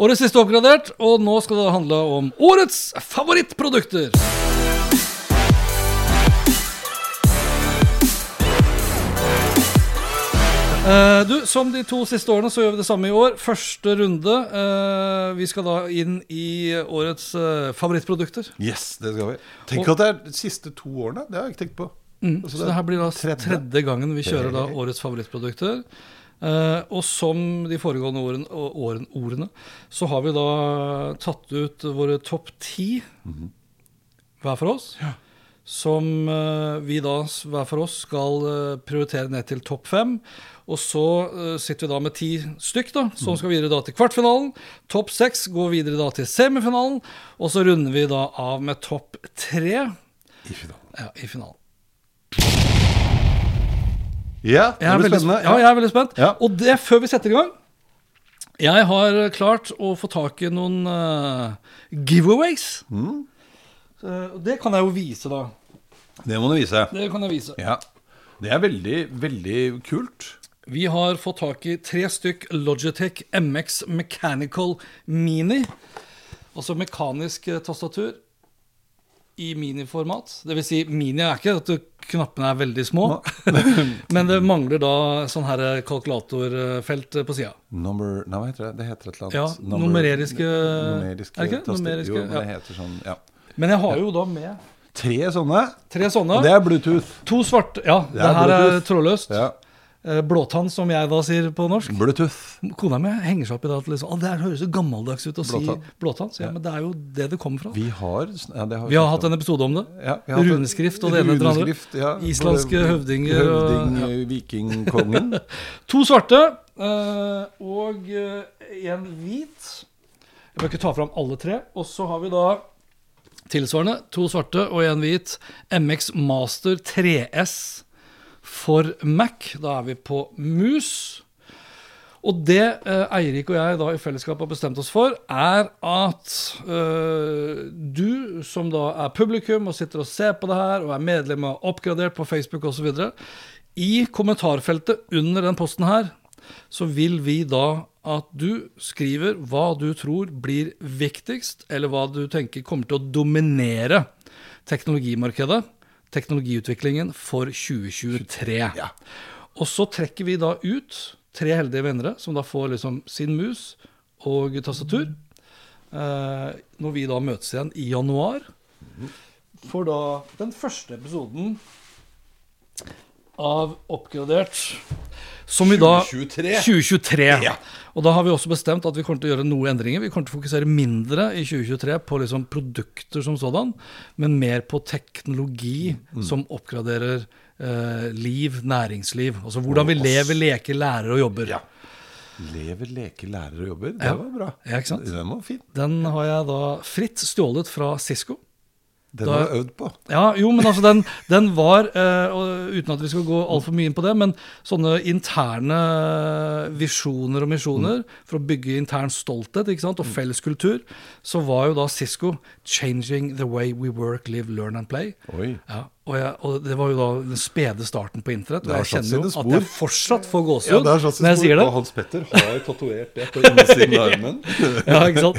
Årets siste oppgradert, og nå skal det handle om årets favorittprodukter. Uh, du, Som de to siste årene så gjør vi det samme i år. Første runde. Uh, vi skal da inn i årets uh, favorittprodukter. Yes, det skal vi. Tenk at det er de siste to årene. Det har jeg ikke tenkt på. Mm, Altså, så det her blir da tredje. tredje, gangen vi kjører da årets favorittprodukter. Eh, og som de foregående årene, åren, ordene, så har vi da tatt ut våre topp ti hver for oss. Som uh, vi da hver for oss skal uh, prioritere ned til topp fem. Og så sitter vi da med ti stykk, da, som skal videre da til kvartfinalen. Topp seks går videre da til semifinalen. Og så runder vi da av med topp tre I finalen. ja, i finalen. Ja, det blir spennende. ja, jeg er veldig spent. Ja. Og det før vi setter i gang Jeg har klart å få tak i noen uh, giveaways. Mm. Så det kan jeg jo vise, da. Det må du vise. Det kan jeg vise. Ja. Det er veldig, veldig kult. Vi har fått tak i tre stykk Logitech MX Mechanical Mini. Altså mekanisk eh, tastatur i miniformat. Det vil si, mini er ikke at knappene er veldig små, men det mangler da sånn her kalkulatorfelt på sida. Number Nei, hva heter det? Det heter et eller annet. Ja, Number- numeriske numeriske Er det ikke? Numeriske, Jo, men det heter sånn, ja. Men jeg har jo da med Tre sånne. tre sånne. Og det er Bluetooth. To svarte Ja, det, det her er trådløst. Ja. Eh, Blåtann, som jeg da sier på norsk. Bluetooth. Kona mi henger seg opp i det at liksom, «Å, det her høres så gammeldags ut å Blåtann. si blåtann. Så, ja, men det er jo det det kommer fra. Vi har ja, det Vi har hatt en episode om det. Ja, vi har Runeskrift og det ene etter andre. Ja. Islandske høvdinger Høvding, ja. vikingkongen. To svarte eh, og en hvit. Jeg bør ikke ta fram alle tre. Og så har vi da tilsvarende to svarte og en hvit MX Master 3S for Mac. Da er vi på mus. Og det eh, Eirik og jeg da i fellesskap har bestemt oss for, er at eh, du som da er publikum og sitter og ser på det her, og er medlem av Oppgradert på Facebook osv., i kommentarfeltet under den posten her, så vil vi da at du skriver hva du tror blir viktigst, eller hva du tenker kommer til å dominere teknologimarkedet, teknologiutviklingen for 2023. Ja. Og så trekker vi da ut tre heldige vinnere, som da får liksom sin mus og tastatur. Eh, når vi da møtes igjen i januar. For da den første episoden av Oppgradert som vi da 2023. 2023. Ja. Og da har vi også bestemt at vi kommer til å gjøre noen endringer. Vi kommer til å fokusere mindre i 2023 på liksom produkter som sådan, men mer på teknologi Mm. som oppgraderer eh, liv, næringsliv. Altså hvordan vi lever, leker, lærer og jobber. Ja. Lever, leker, lærer og jobber. Det Ja. var bra. Ja, ikke sant? Den var fin. Den har jeg da fritt stjålet fra Cisco. Den Da- jeg øvd på. Ja, jo, men altså den, den var, uh, uten at vi skal gå altfor mye inn på det, men sånne interne visjoner og misjoner for å bygge intern stolthet ikke sant, og felles kultur, så var jo da Cisco 'Changing the way we work, live, learn and play'. Oi. Ja, Og, jeg, og det var jo da den spede starten på internett. Og jeg kjenner jo at jeg fortsatt får Ja, gåsehud sånn når jeg sier det. Og Hans Petter har tatovert det på innsiden av armen. Ja, ikke sant?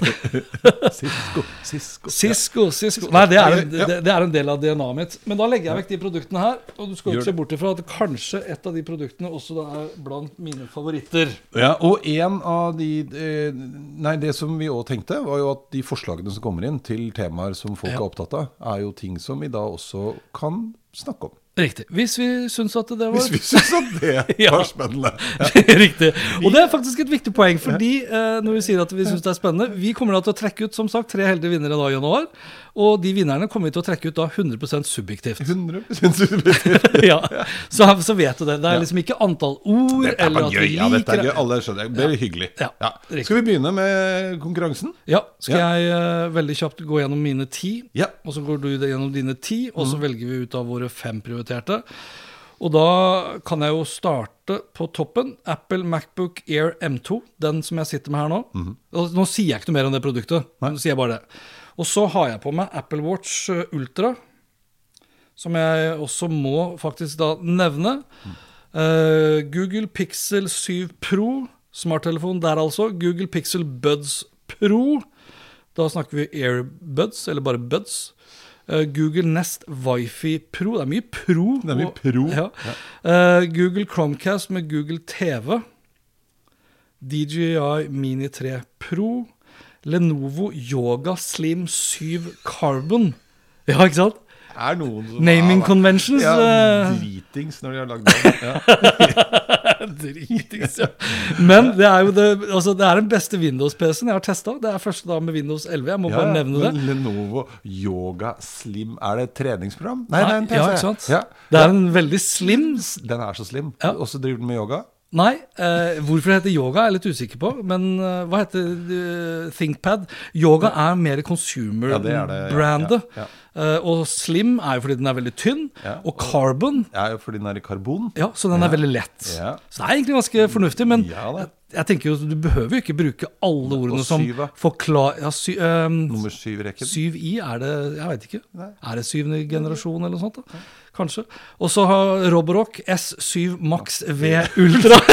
Sisko, Sisko. Cisco, Cisco. Nei, det er, en, det, det er en del av DNA-et mitt. Men da legger jeg vekk de produktene her. Og du skal ikke se bort ifra at kanskje et av de produktene også da er blant mine favoritter. Ja, og en av de eh, Nei, det som vi òg tenkte, var jo at de forslagene som kommer inn til temaer som folk Ja. er opptatt av, er jo ting som vi da også kan snakke om. Riktig. Hvis vi syns at det var Hvis vi syns at det Ja. var spennende. Riktig. Og det er faktisk et viktig poeng, fordi eh, når vi sier at vi syns det er spennende Vi kommer da til å trekke ut som sagt, tre heldige vinnere da i januar. Og de vinnerne kommer vi til å trekke ut da 100% subjektivt. 100% subjektivt. ja, så, så vet du det. Det er liksom ikke antall ord Dette er eller at gøy. vi Ja, dette er gøy. Alle skjønner det. Blir hyggelig. Skal vi begynne med konkurransen? Ja, skal jeg eh, veldig kjapt gå gjennom mine ti, og så går du gjennom dine ti, og så så velger vi ut av våre fem prioriterte. Og da kan jeg jo starte på toppen. Apple Macbook Air M2, den som jeg sitter med her nå. Mm -hmm. Nå sier jeg ikke noe mer om det produktet, Nei. nå sier jeg bare det. Og så har jeg på meg Apple Watch eh, Ultra, som jeg også må faktisk da nevne. Eh, Google Pixel 7 Pro, smarttelefon der altså. Google Pixel Buds Pro. Da snakker vi AirBuds, eller bare Buds. Eh, Google Nest Wifi Pro. Det er mye pro. Det er mye og- pro. Ja. Eh, Google Chromecast med Google TV. DJI Mini 3 Pro. Lenovo Yoga Slim 7 Carbon. Ja, ikke sant? Er noen som Naming conventions. Ja, eh, dritings når de har lagd det. Ja. Dritings, ja. Men det er jo det, altså det er den beste Windows-PC-en jeg har testa. Det er første da med Windows 11. Jeg må Ja, bare nevne det. Lenovo Yoga Slim Er det et treningsprogram? Nei, det er en PC. ja, ikke sant? Det er en veldig slim Den er så slim. Ja. Og så driver den med yoga. Nei, eh, hvorfor det heter yoga er jeg litt usikker på. Men eh, hva heter uh, ThinkPad? Yoga er mer Ja, det er det, ja. consumer-brandet. Ja, ja. Eh, og slim er jo fordi den er veldig tynn. Ja, og carbon, Ja, fordi den er i karbon. ja, så den er veldig lett. Ja. Så det er egentlig ganske fornuftig. Men jeg tenker jo du behøver jo ikke bruke alle ordene som forklarer forklar... Ja, sy, ehm, Nummer syv i rekken. 7i, er det Jeg vet ikke. Er det syvende generasjon eller noe sånt? da? Kanskje. Og så har Roborock S7 Max V Ultra.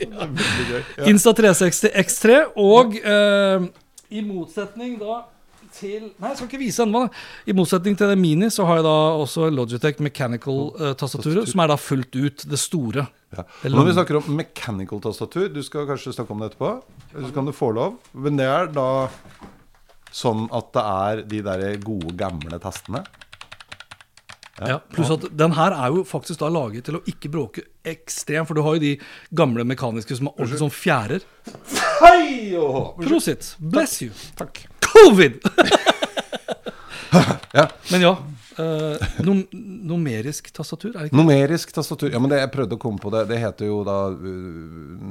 Ja. Insta 360 X3. Og uh, i motsetning da til Nei, jeg skal ikke vise ennå. I motsetning til det Mini, så har jeg da også Logitech Mechanical-tastaturet, som er da fullt ut det store. Ja. Er Når vi snakker om mechanical tastatur, du skal kanskje snakke om det etterpå, så kan du få lov. Men det er da sånn at det er de der gode, gamle tastene. Ja, pluss at den her er jo faktisk da laget til å ikke bråke ekstremt, for du har jo de gamle mekaniske som har ordentlig sånn fjærer. Hei! og- Prosit. Bless you. Takk. Covid! Ja. Men ja. eh, num numerisk tastatur, er det ikke? Numerisk tastatur. Ja, men det, jeg prøvde å komme på det. Det heter jo da uh,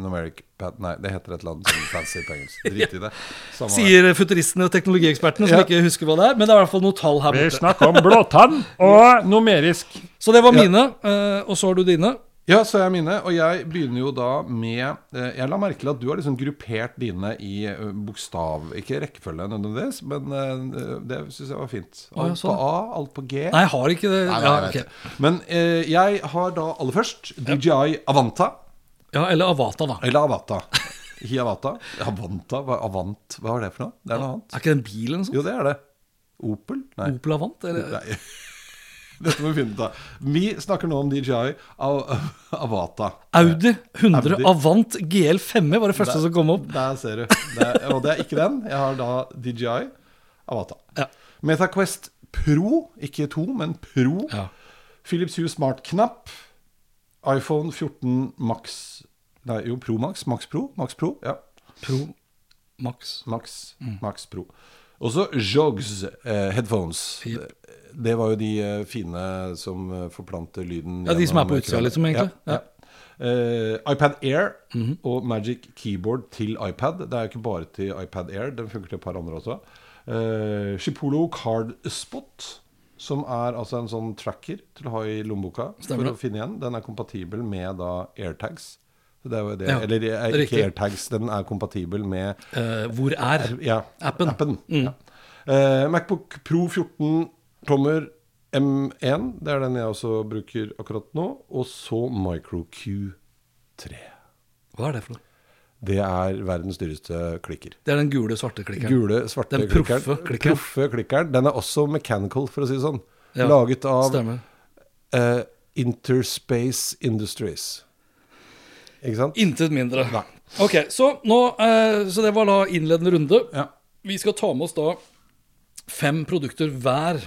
numeric pad Nei, det heter et eller annet sånn fancy på engelsk. Drit i det. Samme det. Sier futuristene og teknologiekspertene, som Ja. ikke husker hva det er. Men det er i hvert fall noe tall her Vi snakker om blåtann og numerisk. Så det var Ja. mine, eh, og så har du dine. Ja, så er mine. Og jeg begynner jo da med eh, Jeg la merke til at du har liksom gruppert dine i eh, bokstav Ikke rekkefølge nødvendigvis, men eh, det syns jeg var fint. Alt ja, Alt sånn. på A, alt på G. Nei, jeg har ikke det. Nei, Ja, nei, jeg vet Men eh, jeg har da aller først DJI Avanta. ja, eller Avata, da. Eller Avata. Hiavata. Avanta? Hva, Avant, hva er det for noe? Det er noe annet. Er ikke det en bil eller noe sånt? Jo, det er det. Opel? Nei. Opel Avant? Eller? Nei. Dette må vi finne ut av. Vi snakker nå om DJI Av Avata. Audi 100 Audi. Avant GL5 var det første som kom opp. Der ser du. Det er, og det er ikke den. Jeg har da DJI Avata. Ja. MetaQuest Pro, ikke 2, men Pro. Ja. Philips Hue Smart-knapp. iPhone 14 Max Nei, jo, Pro Max. Max Pro. Max Pro, ja. Pro Max. Max, Mm. Max Pro. Og så Jogs eh, headphones. Yep. Det, var jo de eh, fine som eh, forplanter lyden Ja, de som er på utsida, liksom, egentlig. Ja, Ja. Eh, iPad Air Mhm. og Magic Keyboard til iPad. Det er jo ikke bare til iPad Air, den funker til et par andre også. Uh, Shipolo Card Spot, som er altså en sånn tracker til å ha i lommeboka Stemmer for å finne igjen. Den er kompatibel med da AirTags. Det er jo det. Ja, Eller eh, ikke. AirTags, den er kompatibel med uh, hvor er? ja, Appen. Mm. Ja. uh, Macbook Pro 14 14-tommer M1. Det er den jeg også bruker akkurat nå. Og så Micro Q3. Hva er det for noe? Det er verdens dyreste klikker. Det er den gule, svarte klikkeren. Gule, svarte Den proffe klikkeren. Proffe klikkeren. Den er også mechanical, for å si det sånn. Laget av eh, Interspace Industries. Ikke sant? Intet mindre. Nei. Ok, så, nå, eh, så det var da innledende runde. Ja. Vi skal ta med oss da fem produkter hver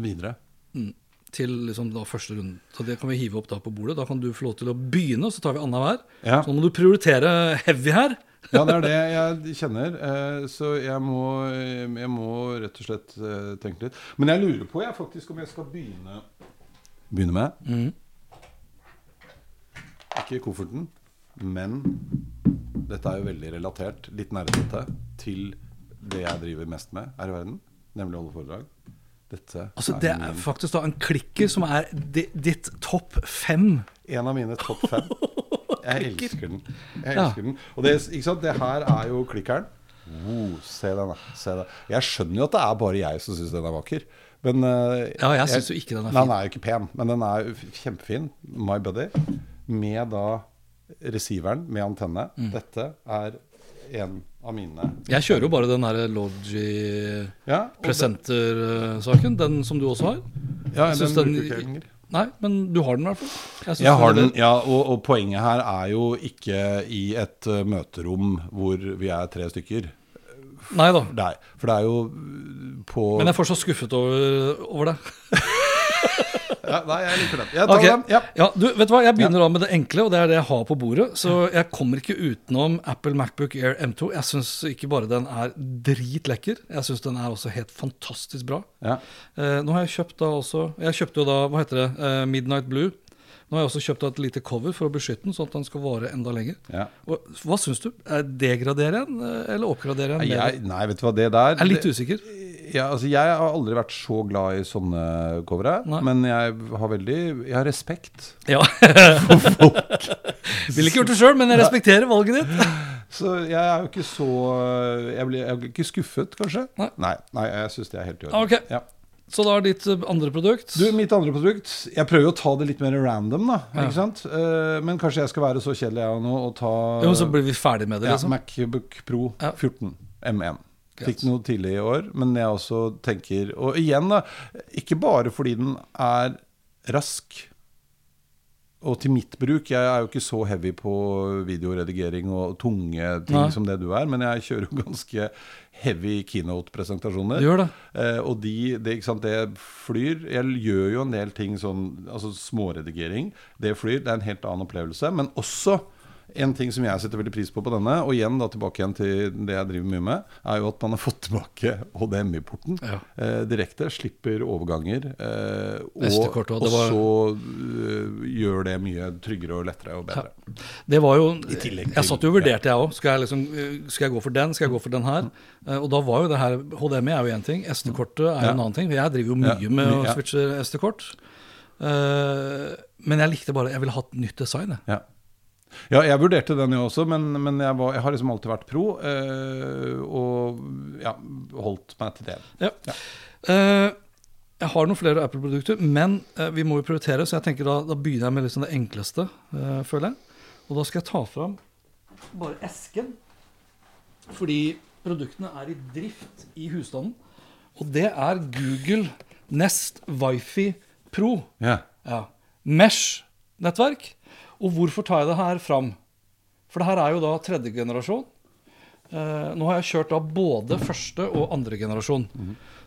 Videre. til liksom da første runde. Så det kan vi hive opp da på bordet. Da kan du få lov til å begynne, så tar vi annenhver. Ja. Så nå må du prioritere heavy her. Ja, det er det jeg kjenner. eh, Så jeg må, jeg må rett og slett eh, tenke litt. Men jeg lurer på jeg faktisk om jeg skal begynne Begynne med Ikke i kofferten, men dette er jo veldig relatert, litt nerdete, til det jeg driver mest med her i verden, nemlig å holde foredrag. Dette Altså, det er min- faktisk da en klikker som er ditt topp fem. En av mine topp fem. Jeg elsker den. Jeg Ja. elsker den. Og det, ikke sant? det her er jo klikkeren. Oh, se den. Se den. Jeg skjønner jo at det er bare jeg som syns den er vakker. Men uh, Ja, jeg synes jo ikke den er fin. Den er jo ikke pen, men den er kjempefin. My Buddy. Med da receiveren med antenne. Mm. Dette er en av mine Jeg kjører jo bare den derre Logi Ja, Presenter-saken, den som du også har. ja den den- bruker jeg lenger. Nei, men du har den i hvert fall. Jeg, Jeg har den, ja, og, og poenget her er jo ikke i et eh, møterom hvor vi er tre stykker. Nei da. Nei, for det er jo uh, på Men jeg er fortsatt skuffet over, over det. ja, Nei, jeg liker den. Jeg tar okay. den. Ja. Ja, du, vet du hva? Jeg begynner da med det enkle, og det er det jeg har på bordet. Så jeg kommer ikke utenom Apple Macbook Air M2. Jeg syns ikke bare den er dritlekker, jeg syns den er også helt fantastisk bra. Ja. Eh, nå har jeg kjøpt da også Jeg kjøpte jo da, hva heter det, eh, Midnight Blue. Nå har jeg også kjøpt et lite cover for å beskytte den, sånn at den skal vare enda lenger. Ja. Og, hva syns du? Er Degraderer den, eh, eller oppgraderer Nei, den? Jeg, nei, vet du hva, det der Jeg er litt usikker. ja, altså, Jeg har aldri vært så glad i sånne covere, men jeg har veldig Jeg har respekt. Ja. Ville ikke gjort det sjøl, men jeg respekterer valget ditt. Så jeg er jo ikke så Jeg, blir, jeg er ikke skuffet, kanskje. Nei. Nei, nei jeg syns det er helt i orden. Ok. Ja. Så da er ditt eh, andre produkt Du, Mitt andre produkt Jeg prøver jo å ta det litt mer random, da. Ja. Ikke sant? Eh, men kanskje jeg skal være så kjedelig jeg nå og ta Jo, så blir vi ferdig med det, ja, liksom. Macbook Pro Ja. 14 M1. Fikk den noe tidlig i år, men jeg også tenker Og igjen, da. Ikke bare fordi den er rask. Og til mitt bruk Jeg er jo ikke så heavy på videoredigering og tunge ting Nei. som det du er, men jeg kjører jo ganske heavy keynote-presentasjoner. Gjør det. Eh, og de, det, ikke sant, det flyr. Jeg gjør jo en del ting sånn Altså småredigering. Det flyr. Det er en helt annen opplevelse. Men også en ting som jeg setter veldig pris på på denne, og igjen da tilbake igjen til det jeg driver mye med, er jo at man har fått tilbake HDMI-porten Ja. eh, direkte. Slipper overganger. Eh, og også, og var- så uh, gjør det mye tryggere og lettere og bedre. Det var jo til, Jeg satt jo og vurderte, jeg òg. Skal, jeg liksom, eh, skal jeg gå for den? Skal jeg gå for den her? Eh, Og da var jo det her HDMI er jo én ting. SD-kortet er jo Ja. en annen ting. Jeg driver jo Ja, mye med å ja. switche SD-kort. Eh, Men jeg likte bare Jeg ville hatt nytt design. jeg. Ja. Ja, jeg vurderte den jo også, men, men jeg, var, jeg har liksom alltid vært pro. eh, og ja, holdt meg til det. Ja. Eh, jeg har noen flere Apple-produkter, men uh, vi må jo prioritere, så jeg tenker da, da begynner jeg med liksom det enkleste, uh, føler jeg. Og da skal jeg ta fram bare esken, fordi produktene er i drift i husstanden. Og det er Google Nest Wifi Pro. Yeah. Ja. Mesh-nettverk. Og hvorfor tar jeg det her fram? For det her er jo da tredje generasjon. Eh, nå har jeg kjørt da både første og andre generasjon.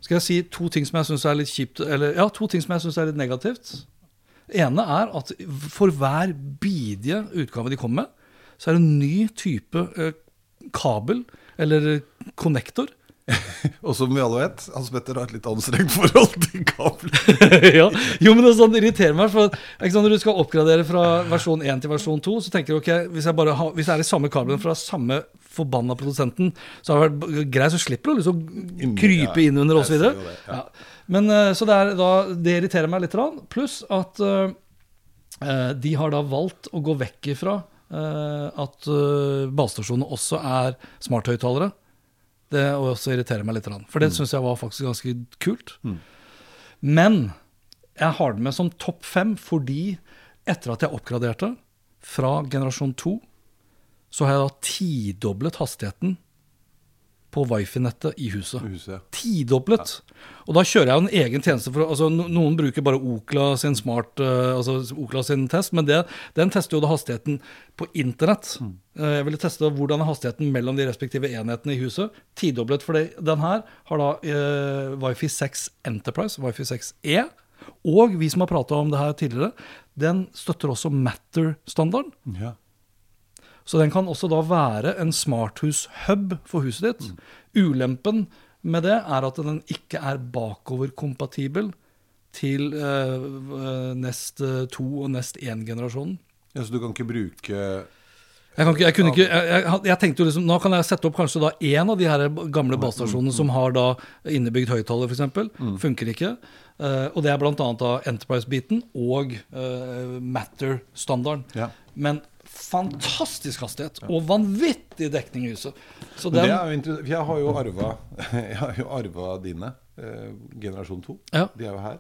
Skal jeg si to ting som jeg syns er litt kjipt Eller ja, to ting som jeg synes er litt negativt. ene er at for hver bidige utgave de kommer med, så er det en ny type eh, kabel eller konnektor. Og som vi alle vet, Hans Petter har et litt anstrengt forhold til kabler. ja. Jo, men det, sånn, irriterer meg. For, sant, når du skal oppgradere fra versjon 1 til versjon 2, så tenker du ok, hvis jeg, bare ha, hvis jeg er i samme kabelen fra samme forbanna produsenten, så har det vært greit, så slipper du liksom krype ja, inn under osv. ja. Men eh, så det, er, da, det irriterer meg litt. Pluss at eh, de har da valgt å gå vekk ifra uh, at uh, basestasjonene også er smarthøyttalere. Det også irriterer meg litt. For det syns jeg var faktisk ganske kult. Men jeg har den med som topp fem fordi etter at jeg oppgraderte fra generasjon 2, så har jeg da tidoblet hastigheten på wifi-nettet i huset. Huset. Tidoblet. Og da kjører jeg jo en egen tjeneste. For, altså, noen bruker bare Okla sin smart, eh, altså Okla sin test, men det, den tester jo da hastigheten på internett. Eh, jeg ville teste hvordan er hastigheten mellom de respektive enhetene i huset. Tidoblet, for den her har da eh, Wifi 6 Enterprise, Wifi 6E. Og vi som har prata om det her tidligere, den støtter også Matter-standarden. Ja. Så den kan også da være en smarthus-hub for huset ditt. Ulempen med det er at den ikke er bakoverkompatibel til eh, eh, Nest 2 og Nest 1-generasjonen. ja, Så du kan ikke bruke Jeg, kan ikke, jeg, ikke, jeg, jeg, tenkte jo liksom, Nå kan jeg sette opp kanskje da én av de her gamle basestasjonene som har da innebygd høyttaler, f.eks. Funker ikke. Uh, og det er bl.a. Enterprise-biten og uh, Matter-standarden. Ja. Men fantastisk hastighet og vanvittig dekning i huset. Så den. Jeg har jo arva, har jo arva dine, eh, generasjon 2. Ja. De er jo her.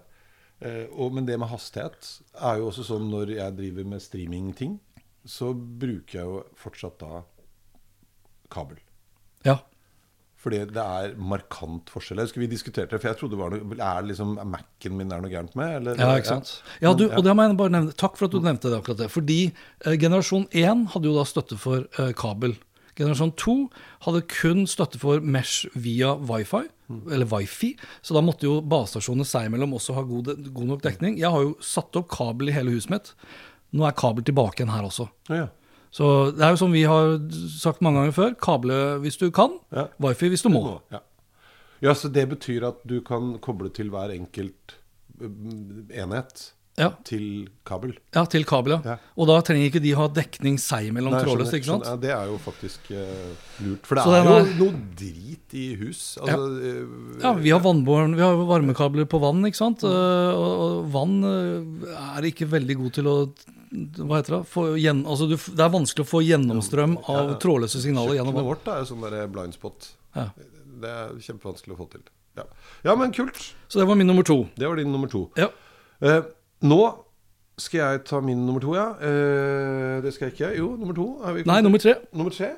Eh, og, men det med hastighet er jo også sånn når jeg driver med streamingting, så bruker jeg jo fortsatt da kabel. ja. Fordi det er markant forskjell. Jeg husker vi diskuterte det, for jeg trodde det var noe Er liksom Mac-en min er noe gærent med? Eller? Ja, ikke sant. Ja, du, og det må jeg bare nevne. Takk for at du nevnte det akkurat det. Fordi eh, generasjon 1 hadde jo da støtte for eh, kabel. Generasjon 2 hadde kun støtte for mesh via wifi, eller wifi. Så da måtte jo basestasjonene seg imellom også ha god, god nok dekning. Jeg har jo satt opp kabel i hele huset mitt. Nå er kabel tilbake igjen her også. Ja, ja. Så det er jo som vi har sagt mange ganger før, kable hvis du kan, Ja. wifi hvis du må. Ja. ja, så det betyr at du kan koble til hver enkelt mm, enhet Ja, til kabel? ja til kabel, ja. Og da trenger ikke de ha dekning seg imellom trådløst, ikke sant? Ja, det er jo faktisk uh, lurt. For det er, er jo noe drit i hus. Altså, ja. Ja, vi har vannbåren, vi har varmekabler på vann, ikke sant? Eh, Og, og vann eh, er ikke veldig god til å Hva heter det? For, gjen, altså du, det er vanskelig å få gjennomstrøm av trådløse signaler gjennom Kjøkkenet vårt er jo sånn der blind spot. Ja. Det er kjempevanskelig å få til. Ja. ja, men kult. Så det var min nummer to. Det var din nummer to. Ja. Eh, nå skal jeg ta min nummer to, ja. Eh, det skal jeg ikke. Jo, nummer to. Vi Nei, nummer tre. Nummer tre?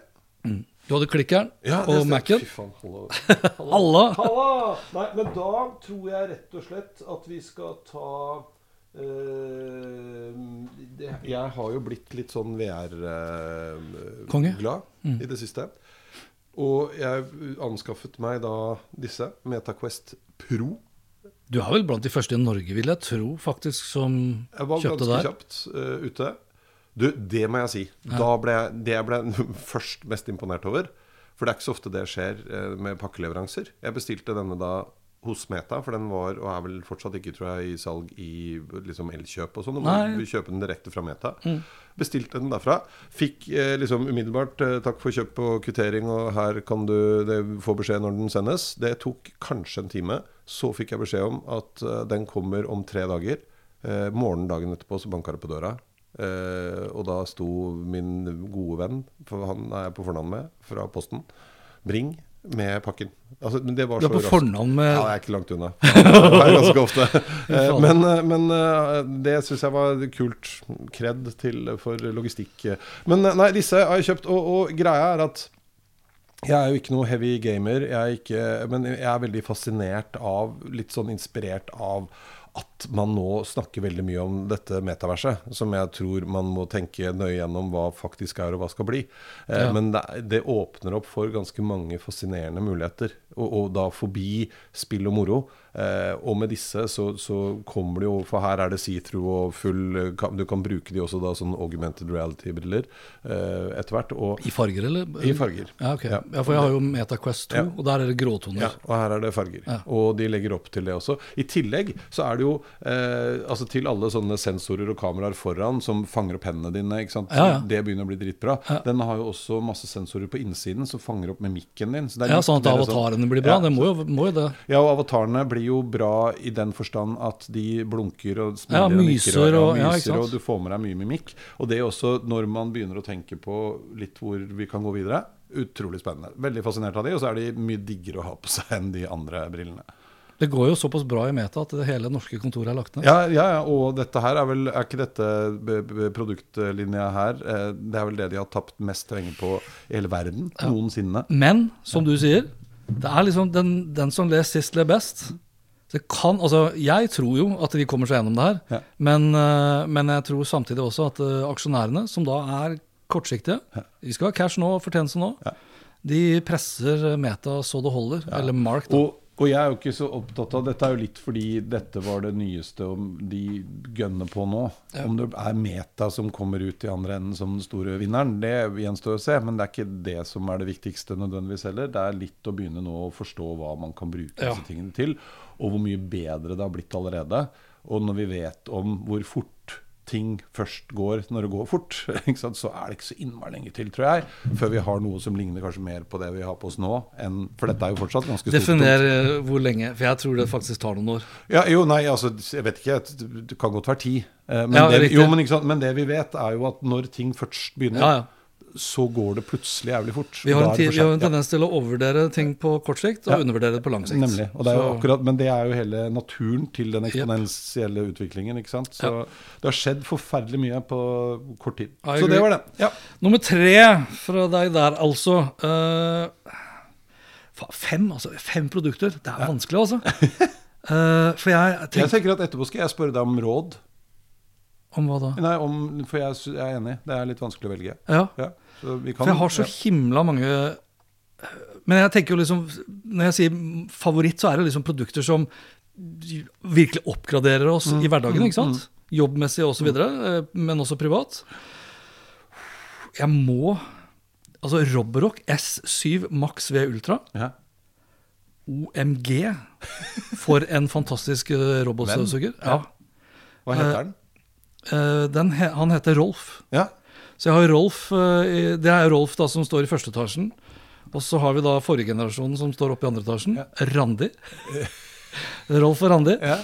Du hadde klikkeren Ja, og. Mac-en. Fy faen, hallo. halla. Halla! Nei, men da tror jeg rett og slett at vi skal ta Uh, det, Jeg har jo blitt litt sånn VR-glad i det siste. Og jeg anskaffet meg da disse, Metaquest Pro. Du er vel blant de første i Norge, vil jeg tro, faktisk, som kjøpte der? Jeg var ganske der. kjapt uh, ute. Du, det må jeg si. Da ble jeg, det jeg ble først mest imponert over. For det er ikke så ofte det skjer uh, med pakkeleveranser. Jeg bestilte denne da hos Meta, for den var, og er vel fortsatt ikke, tror jeg, i salg i liksom Elkjøp og sånn. Du må Nei. Mm. kjøpe den direkte fra Meta. Bestilte den derfra. Fikk eh, liksom umiddelbart eh, takk for kjøp og kvittering, og her kan du det, få beskjed når den sendes. Det tok kanskje en time. Så fikk jeg beskjed om at eh, den kommer om tre dager. Eh, morgenen dagen etterpå så banka det på døra. Eh, og da sto min gode venn, for han er jeg på fornavn med, fra Posten, Bring, med pakken. Altså, men det var Du er så på fornavn med Ja, jeg er ikke langt unna. Det er ganske ofte. Men, eh, men eh, det syns jeg var kult. Kred til for logistikk. Men eh, nei, disse har jeg kjøpt, og, og greia er at jeg er jo ikke noe heavy gamer, jeg ikke, men jeg er veldig fascinert av, litt sånn inspirert av at man nå snakker veldig mye om dette metaverset, som jeg tror man må tenke nøye gjennom hva faktisk er og hva skal bli. Eh, Ja. Men det, det åpner opp for ganske mange fascinerende muligheter, og, og da forbi spill og moro. Eh, og med disse så, så kommer det jo, for her er det see-through og full kan- Du kan bruke de også da sånn augmented reality-briller eh, etter hvert. I farger, eller? i farger. Ja, ok. Ja. Ja, for jeg har jo MetaQuest 2, Ja. og der er det gråtoner. Ja, og her er det farger. Og de legger opp til det også. I tillegg så er det jo eh, altså til alle sånne sensorer og kameraer foran som fanger opp hendene dine. Ja, ja. Det begynner å bli dritbra. Ja. Den har jo også masse sensorer på innsiden som fanger opp med mikken din. Så Ja, sånn at avatarene sånn- avatarene blir bra. Det må jo, må jo det. ja, og avatarene blir jo bra i den forstand at de blunker og smiler og myser og- ja, ikke myser, og du får med deg mye mimikk. Og det er også når man begynner å tenke på litt hvor vi kan gå videre. utrolig spennende. Veldig fascinert av de, og så er de mye diggere å ha på seg enn de andre brillene. Det går jo såpass bra i Meta at det hele norske kontoret er lagt ned. Ja, ja, ja, og dette her er vel Er ikke dette produktlinja her eh, Det er vel det de har tapt mest penger på i hele verden noensinne. Men som du sier, det er liksom den, den som leser sist, ler best. Det kan, altså, jeg tror jo at de kommer seg gjennom det her, Ja. men, eh, men jeg tror samtidig også at eh, aksjonærene, som da er kortsiktige De skal ha cash nå, og fortjeneste nå. Ja. De presser Meta så det holder. Eller Mark, da. Og, og jeg er jo ikke så opptatt av Dette er jo litt fordi dette var det nyeste om de gønner på nå. Om det er Meta som kommer ut i andre enden som den store vinneren, det gjenstår å se. Men det er ikke det som er det viktigste nødvendigvis heller. Det er litt å begynne nå å forstå hva man kan bruke Ja. disse tingene til. Og hvor mye bedre det har blitt allerede. Og når vi vet om hvor fort ting først går når det går fort, så er det ikke så innmari lenge til, tror jeg, før vi har noe som ligner kanskje mer på det vi har på oss nå. Enn, for dette er jo fortsatt ganske stort. Definer eh, hvor lenge, for jeg tror det faktisk tar noen år. Ja, jo, nei, altså, jeg vet ikke. Det kan godt være ti. Eh, Men, Ja, det, jo, men, men det vi vet, er jo at når ting først begynner, Ja, ja. Så går det plutselig jævlig fort. Vi har, en, det ti- for vi har en tendens til å overvurdere ting på kort sikt og Ja. undervurdere det på lang sikt. Nemlig. Og det er akkurat, men det er jo hele naturen til den eksponentielle utviklingen. ikke sant? Så det har skjedd forferdelig mye på kort tid. I Så agree. det var det. Ja. Nummer tre fra deg der, altså. Uh, fem, altså. Fem produkter. Det er vanskelig, altså. Uh, for jeg Jeg tenker tenker at etterpå skal jeg spørre deg om råd. Om hva da? Nei, om, For jeg, jeg er enig. Det er litt vanskelig å velge. Ja. Ja, så vi kan, For jeg har så ja. himla mange Men jeg tenker jo liksom Når jeg sier favoritt, så er det liksom produkter som virkelig oppgraderer oss Mm. i hverdagen. ikke sant? Jobbmessig osv., Mm. men også privat. Jeg må Altså Roborock S7 Max V Ultra. Ja. OMG for en fantastisk eh, robotstøvsuger. Ja. Hva heter den? Eh, den, han heter Rolf. Ja. Så jeg har Rolf, eh, Det er Rolf da som står i første etasjen. Og så har vi da forrige generasjonen som står oppe i andre etasjen. Randi. Rolf og Randi. ja.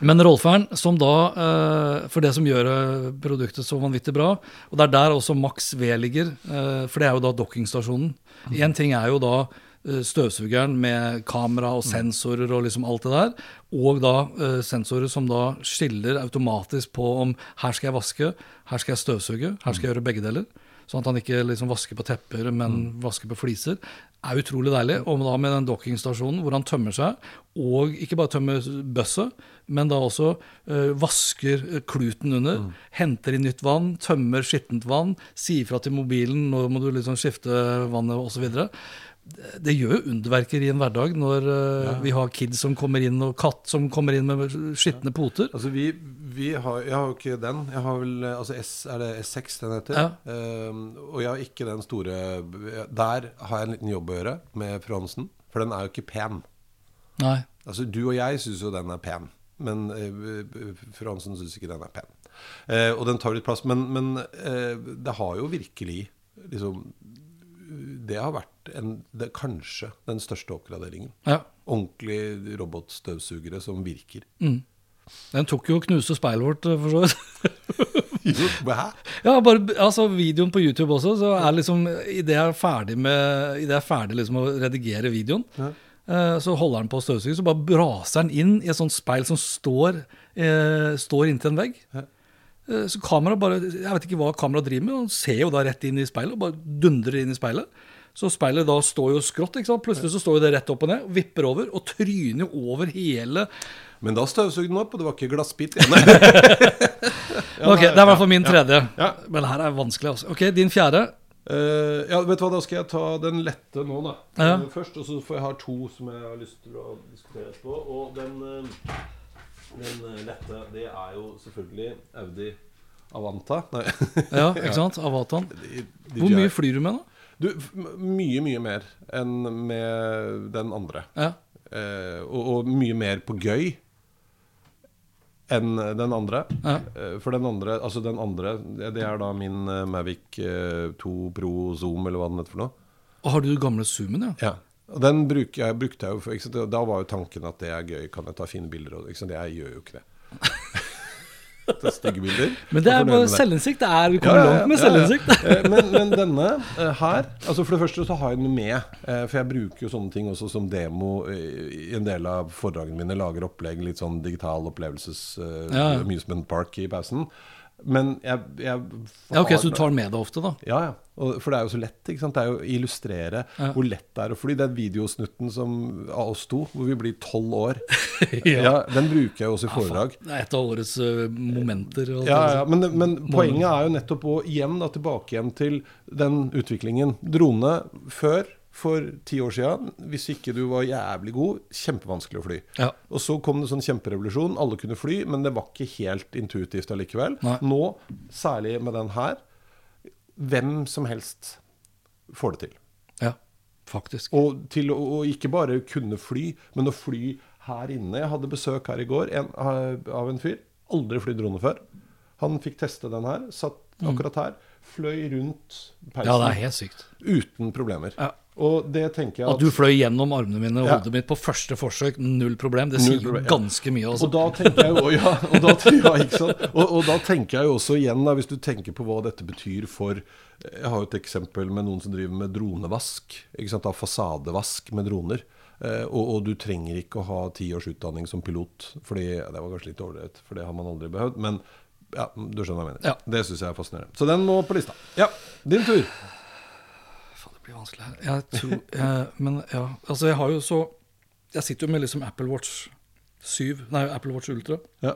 Men Rolferen, som da, eh, for det som gjør produktet så vanvittig bra, og det er der også Max V ligger, for det er jo da dokkingstasjonen. Én ting er jo da støvsugeren med kamera og sensorer og liksom alt det der, og da eh, sensorer som da skiller automatisk på om her skal jeg vaske, her skal jeg støvsuge, her skal jeg gjøre begge deler. Sånn at han ikke liksom vasker på tepper, men vasker på fliser. Er utrolig deilig. Og da med den dockingstasjonen hvor han tømmer seg, og ikke bare tømmer bøsset, men da også uh, vasker eh, kluten under, henter inn nytt vann, tømmer skittent vann, sier fra til mobilen når må du liksom skifte vannet osv. Det, gjør jo underverker i en hverdag når ja. vi har kids som kommer inn, og katt som kommer inn med skitne poter. Altså vi, vi har, Jeg har jo ikke den. Jeg har vel eh, altså S, Er det S6 den heter? Ja. Um, og jeg har ikke den store Der har jeg en liten jobb å gjøre med Fransen. For den er jo ikke pen. Nei. Altså Du og jeg syns jo den er pen, men uh, Fransen syns ikke den er pen. Uh, og den tar litt plass. Men, men uh, det har jo virkelig liksom Det har vært en, det, kanskje den største oppgraderingen. Ja. Ordentlig robotstøvsugere som virker. Den tok jo og knuste speilet vårt, eh, for så vidt. Hæ? Ja, bare altså videoen på YouTube også, så er liksom Idet jeg er ferdig med I det jeg er ferdig liksom å redigere videoen, eh, så holder han på å støvsuge, så bare braser han inn i et sånt speil som står, eh, står inntil en vegg. Eh, Så kamera bare Jeg vet ikke hva kameraet driver med, han ser jo da rett inn i speilet, og bare dundrer inn i speilet. Så speilet da står jo skrått, ikke sant. Plutselig så står jo det rett opp og ned, vipper over, og tryner over hele Men da støvsugde den opp, og det var ikke glassbit igjen. Ok, det er i hvert fall min tredje. Ja. Men det her er vanskelig, altså. Ok, din fjerde. Uh, ja, vet du hva, Da skal jeg ta den lette nå, da. Ja. Eh, Først, og så får jeg ha to som jeg har lyst til å diskutere etterpå. Og den, eh, den eh, lette, det er jo selvfølgelig Audi Avanta. Ja, ikke sant? De Hvor mye flyr du med, da? Du, mye, mye mer enn med den andre. Ja. Eh, og, og mye mer på gøy enn den andre. Ja. Eh, For den andre, altså den andre, det er da min eh, Mavic eh, 2 Pro Zoom, eller hva den heter for noe. Og har du den gamle zoomen, ja? Ja. Og den bruker jeg, brukte jeg jo for, sant? Da var jo tanken at det er gøy, kan jeg ta fine bilder og? Jeg gjør jo ikke det. Er stygge bilder. Men det er bare selvinnsikt. Det er, vi kommer langt med selvinnsikt. Ja, Men, men denne eh, her Altså For det første så har jeg den med. eh, For jeg bruker jo sånne ting også som demo eh, i en del av foredragene mine. Lager opplegg, litt sånn digital opplevelses eh, Ja, ja. amusement park i pausen. Men jeg, jeg Ja, ok, Så du tar den med deg ofte, da? Ja, ja. Og, for det er jo så lett. ikke sant? Det er jo å illustrere Ja. hvor lett det er å fly. Den videosnutten som, av oss to, hvor vi blir tolv år, ja. den bruker jeg jo også i foredrag. Det er et av årets uh, momenter. Ja, ja, men, men poenget er jo nettopp å igjen da, tilbake igjen til den utviklingen. Drone før, for ti år siden, hvis ikke du var jævlig god, kjempevanskelig å fly. Ja. Og så kom det sånn kjemperevolusjon. Alle kunne fly, men det var ikke helt intuitivt allikevel. Nei. Nå, særlig med den her, hvem som helst får det til. Ja, faktisk. Og til å, ikke bare kunne fly, men å fly her inne. Jeg hadde besøk her i går en, av en fyr. Aldri flydd drone før. Han fikk teste den her. Satt akkurat her. Fløy rundt peisen Mm. Ja, det er helt sykt. uten problemer. Ja. Og det tenker jeg At du fløy gjennom armene mine og Ja. hodet mitt på første forsøk, null problem. Det Null sier jo problem, ja. ganske mye. Også. Og da tenker jeg jo ja, og da, ja, ikke sant? Og, og da tenker jeg jo også igjen, da, hvis du tenker på hva dette betyr for Jeg har jo et eksempel med noen som driver med dronevask. Ikke sant? Da fasadevask med droner. Eh, og, og du trenger ikke å ha ti års utdanning som pilot. Fordi, ja, Det var kanskje litt overdrevet, for det har man aldri behøvd. Men ja, du skjønner hva jeg mener. Ja. Det syns jeg er fascinerende. Så den må på lista. Ja, din tur. Blir vanskelig her. Jeg tror eh, Men ja, altså jeg har jo så Jeg sitter jo med liksom Apple Watch 7, nei, Apple Watch Ultra. Ja.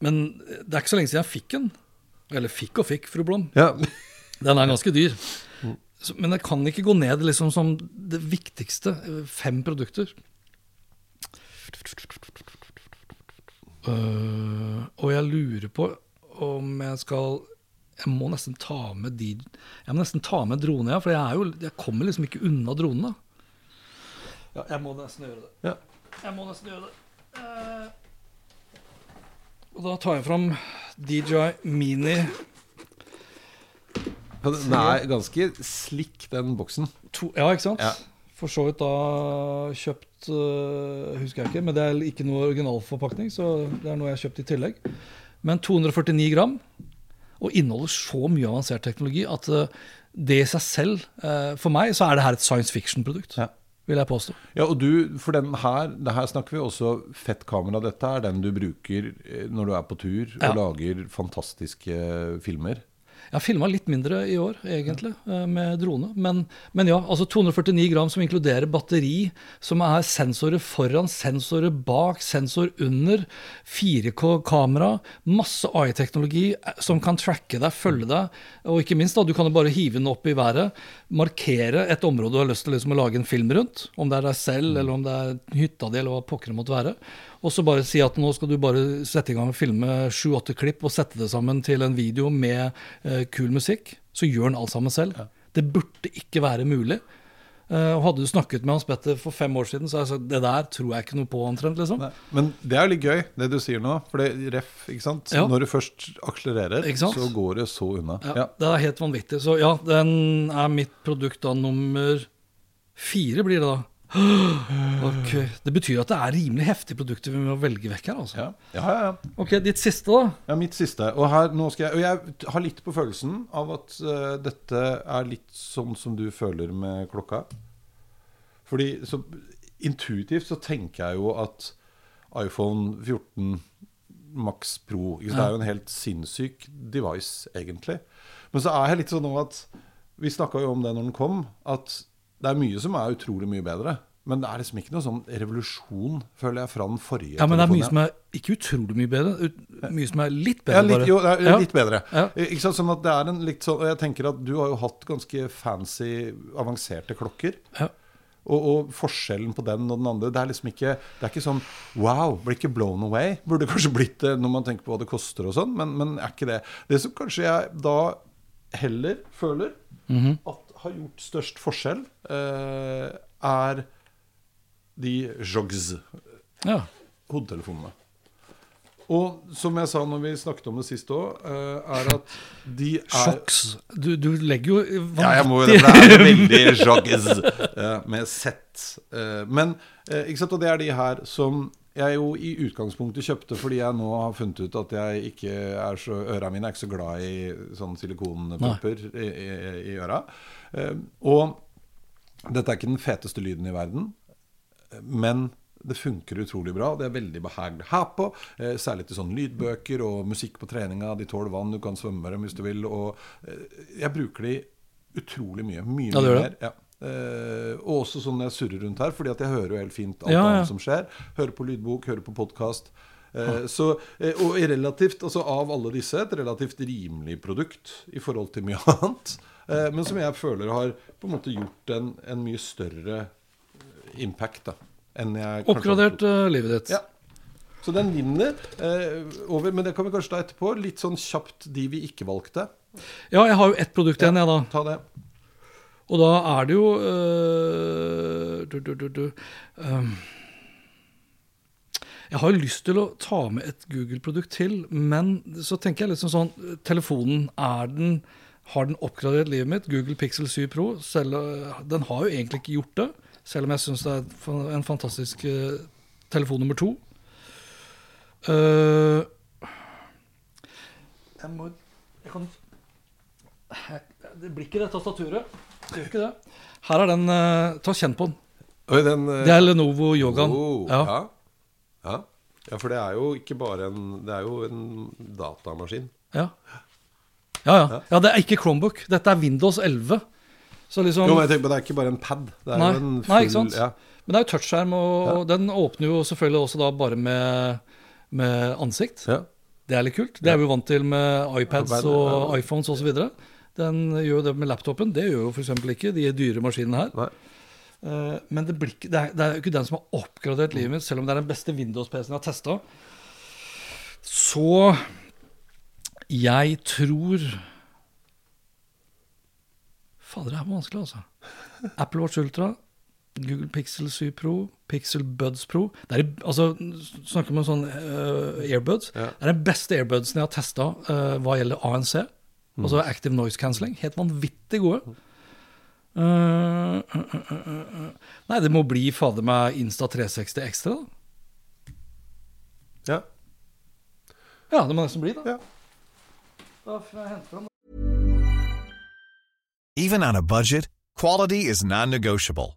Men det er ikke så lenge siden jeg fikk den. Eller fikk og fikk, fru Blom. ja. Den er ganske dyr. Men jeg kan ikke gå ned liksom som det viktigste. Fem produkter. Uh, og jeg lurer på om jeg skal Jeg må nesten ta med de Jeg må nesten ta med drone, ja. For jeg, er jo, jeg kommer liksom ikke unna dronene. Ja, jeg må nesten gjøre det. Ja. Jeg må nesten gjøre det. Eh, og da tar jeg fram DJI Mini Den er ganske slik, den boksen. to, Ja, ikke sant? Ja. For så vidt da kjøpt uh, Husker jeg ikke, men det er ikke noe originalforpakning, så det er noe jeg har kjøpt i tillegg. Men 249 gram, og inneholder så mye avansert teknologi at øh, det i seg selv øh, For meg så er det her et science fiction-produkt, Ja. vil jeg påstå. Ja, og du, for den her, det her snakker vi også fett kamera. Dette er den du bruker eh, når du er på tur og Ja. lager fantastiske filmer. Jeg har filma litt mindre i år, egentlig, eh, med drone. Men, men ja, altså 249 gram som inkluderer batteri, som er sensorer foran, sensorer bak, sensor under, 4K-kamera, masse AI-teknologi eh, som kan tracke deg, følge deg. Og ikke minst, da, du kan jo bare hive den opp i været, markere et område du har lyst til liksom, å lage en film rundt. Om det er deg selv, eller om det er hytta di, eller hva pokker det måtte være. Og så bare si at nå skal du bare sette i gang og filme sju-åtte klipp og sette det sammen til en video med eh, kul musikk. Så gjør den alt sammen selv. Det burde ikke være mulig. Uh, hadde du snakket med Hans Petter for fem år siden, så hadde jeg sagt det der tror jeg ikke noe på omtrent. liksom. Nei, Men det er jo litt gøy, det du sier nå. For det ref, ikke sant. Ja. Når du først akselererer, så går det så unna. Ja, Ja. Det er helt vanvittig. Så ja, den er mitt produkt da nummer fire, blir det da. Ok, Det betyr at det er rimelig heftige produkter vi må velge vekk her. altså. Ja. ja, ja, ja. Ok, Ditt siste, da? Ja, mitt siste. Og, her, nå skal jeg, og jeg har litt på følelsen av at eh, dette er litt sånn som du føler med klokka. Fordi så intuitivt så tenker jeg jo at iPhone 14 Max Pro ikke sant, Det er jo en helt sinnssyk device, egentlig. Men så er jeg litt sånn nå at Vi snakka jo om det når den kom, at det er mye som er utrolig mye bedre. Men det er liksom ikke noe sånn revolusjon, føler jeg, fra den forrige. Ja, men det er mye som er ikke utrolig mye bedre, mye som er litt bedre. Ja, litt, bare. jo, det er Ja. litt bedre. Ja. Ikke sant, sånn at det er en litt sånn og Jeg tenker at du har jo hatt ganske fancy, avanserte klokker. Ja. Og, og forskjellen på den og den andre Det er liksom ikke Det er ikke sånn Wow, blir ikke blown away. Burde kanskje blitt det når man tenker på hva det koster og sånn, men, men er ikke det. Det som kanskje jeg da heller føler Mhm. at har gjort størst forskjell, eh, er de jogs ja. hodetelefonene. Og som jeg sa når vi snakket om det sist òg, er at de er Sjokks. Du, du legger jo Ja, jeg må jo det. for Det er veldig joggis eh, med Z. Eh, Men eh, ikke sant, og det er de her som jeg jo i utgangspunktet kjøpte fordi jeg nå har funnet ut at jeg ikke er så øra mine er ikke så glad i sånn silikonpupper i, i, i øra. Eh, og dette er ikke den feteste lyden i verden, men det funker utrolig bra. Det er veldig behagelig her på. Eh, særlig til sånne lydbøker og musikk på treninga. De tåler vann, du kan svømme med dem hvis du vil. Og eh, jeg bruker de utrolig mye. Mye, Ja, mye gjør mer. Ja. Eh, og også sånn når jeg surrer rundt her, Fordi at jeg hører jo helt fint alt Ja, ja. annet som skjer. Hører på lydbok, hører på podkast. Eh, så, eh, og relativt, altså av alle disse et relativt rimelig produkt i forhold til mye annet. Eh, men som jeg føler har på en måte gjort en, en mye større impact da, enn jeg Oppgradert livet ditt. Ja. Så den vinner eh, over. Men det kan vi kanskje ta etterpå. Litt sånn kjapt de vi ikke valgte. Ja, jeg har jo ett produkt igjen, jeg, da. Ta det. Og da er det jo øh, du, du, du, øhm. Jeg har jo lyst til å ta med et Google-produkt til, men så tenker jeg liksom sånn Telefonen, er den har den oppgradert livet mitt? Google Pixel 7 Pro. Selv, øh, den har jo egentlig ikke gjort det, selv om jeg syns det er en fantastisk uh, telefon nummer to. Uh, jeg må Jeg kan Det blir ikke det tastaturet. Gjør ikke det. Her er den Uh, Ta kjenn på den. Oi, den, uh, Det er Lenovo Yogaen. oh, ja. ja. Ja. ja, for det er jo ikke bare en Det er jo en datamaskin. Ja. Ja, ja. ja, det er ikke Chromebook. Dette er Windows 11. Så liksom Jo, men jeg tenker på, Det er ikke bare en pad. Det er Nei, jo en full nei, ikke sant? Ja. Men det er jo touchskjerm, og den åpner jo selvfølgelig også da bare med, med ansikt. Ja. Det er litt kult. Det er vi jo vant til med iPads iPad, og iPhones osv. Den gjør jo det med laptopen. Det gjør jo f.eks. ikke de dyre maskinene her. Nei. Eh, Men det, blir det, er, det er jo ikke den som har oppgradert livet mitt, selv om det er den beste Windows-PC-en jeg har testa. Så jeg tror Fader, det her var vanskelig, altså. Apple Watch Ultra, Google Pixel 7 Pro, Pixel Buds Pro det er, altså, Snakker man om sånn uh, airbuds. Ja. Det er den beste airbudsen jeg har testa hva gjelder ANC. Altså Active Noise Cancelling. Helt vanvittig gode. Uh, uh, uh. Nei, det må bli fader meg Insta 360 ekstra, da. Ja. Ja, det må nesten bli det. Ja. Da får jeg hente fram Even on a budget, quality is non-negotiable.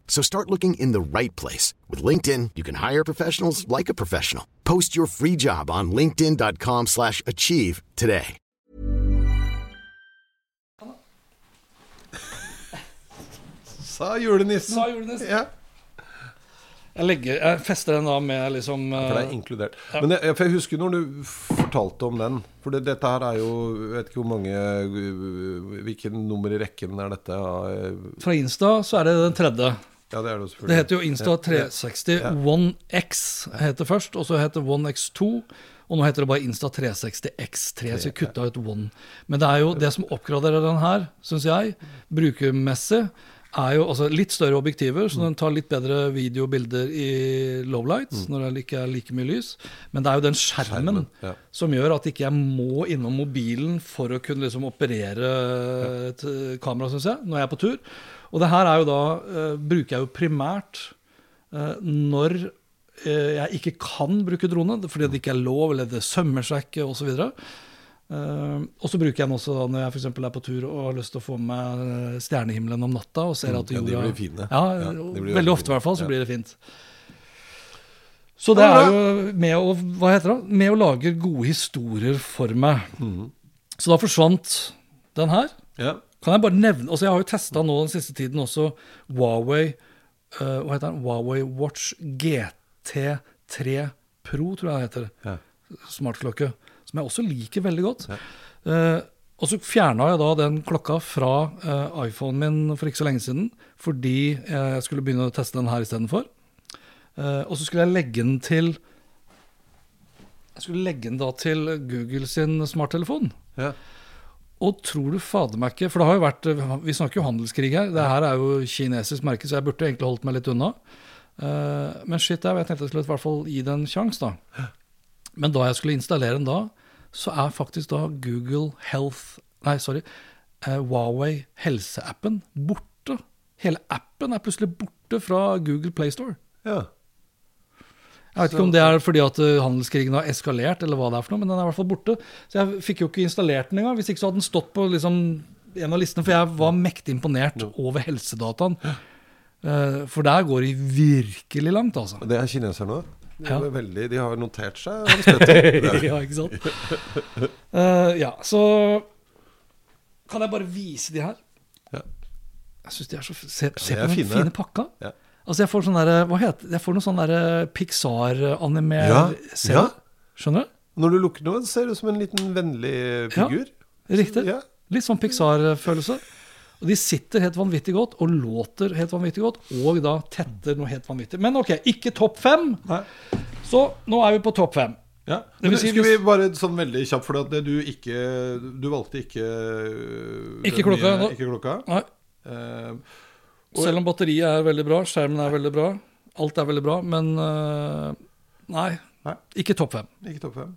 So start looking in the right place. With LinkedIn, you can hire professionals like a professional. Post your free job on linkedin.com slash achieve today. Sa julenissen. Sa julenissen. Ja. Jeg, legger, jeg fester den da med liksom For det er inkludert. inkludert. Men jeg, jeg husker når du fortalte om den For det, dette her er jo Jeg vet ikke hvor mange uh, Hvilken nummer i rekken er dette? Eh, Fra Insta så er det den tredje. Ja, det er det Det heter jo Insta 360 One X heter først, og så heter One X2. Og nå heter det bare Insta 360 X3, så vi kutta ut One. Men det er jo det som oppgraderer den her, syns jeg, brukermessig, er jo altså litt større objektiver, så den tar litt bedre video og bilder i low light, når det ikke er like mye lys. Men det er jo den skjermen, Skjermen, ja. som gjør at ikke jeg må innom mobilen for å kunne liksom operere et kamera, syns jeg, når jeg er på tur. Og det her er jo da eh, bruker jeg jo primært eh, når eh, jeg ikke kan bruke drone, fordi det ikke er lov, eller det sømmer seg ikke, osv. Uh, og så bruker jeg den også da når jeg for er på tur og har lyst til å få med stjernehimmelen om natta. og ser at Mm, ja, de blir fine. Ja, Ja, blir veldig ofte i hvert fall så Ja. blir det fint. Så det er jo med å, hva heter det? med å lage gode historier for meg. Mm. Så da forsvant den her. Ja. Kan jeg bare nevne altså Jeg har jo testa nå den siste tiden også Huawei uh, Hva heter den? Huawei Watch GT3 Pro, tror jeg det heter. Ja. Smartklokke. Som jeg også liker veldig godt. Eh, og så fjerna jeg da den klokka fra uh, iPhonen min for ikke så lenge siden, fordi jeg skulle begynne å teste den her istedenfor. Uh, og så skulle jeg legge den til Jeg skulle legge den da til Google sin smarttelefon. Ja. Og tror du fader meg ikke For det har jo vært Vi snakker jo handelskrig her. Det her er jo kinesisk merke, så jeg burde egentlig holdt meg litt unna. Eh, men shit, jeg tenkte jeg skulle i hvert fall gi det en sjanse, da. Men da jeg skulle installere den da, så er faktisk da Google Health Nei, sorry. eh, Huawei helseappen borte. Hele appen er plutselig borte fra Google Playstore. ja. Jeg vet ikke om det er fordi at eh, handelskrigen har eskalert, eller hva det er for noe, men den er i hvert fall borte. Så jeg fikk jo ikke installert den engang. Hvis ikke så hadde den stått på liksom, en av listene, for jeg var mektig imponert over helsedataen. Eh, For der går de virkelig langt, altså. Det er kineserne nå? De, Ja. veldig- de har notert seg. Ja, ikke sant? Uh, ja, så kan jeg bare vise de her. Ja. Jeg syns de er så Se, se på den fine. fine, pakka. Ja. Altså, jeg får sånn derre Hva heter det? Jeg får noe sånn derre Pixar-animer Ja, ja. Skjønner du? Når du lukker noe, ser du ut som en liten vennlig figur. Ja, Riktig. Ja. Litt sånn Pixar-følelse. Og de sitter helt vanvittig godt, og låter helt vanvittig godt, og da tetter noe helt vanvittig. Men ok, ikke topp fem. Nei. Så nå er vi på topp fem. Ja. Det vil si Skulle vi bare sånn veldig kjapt, for at det du ikke Du valgte ikke Ikke klokka, nye- Ikke klokka. Nei. Eh, Selv om batteriet er veldig bra, skjermen er veldig bra, alt er veldig bra, men øh, nei, Nei. ikke topp fem. Ikke topp fem.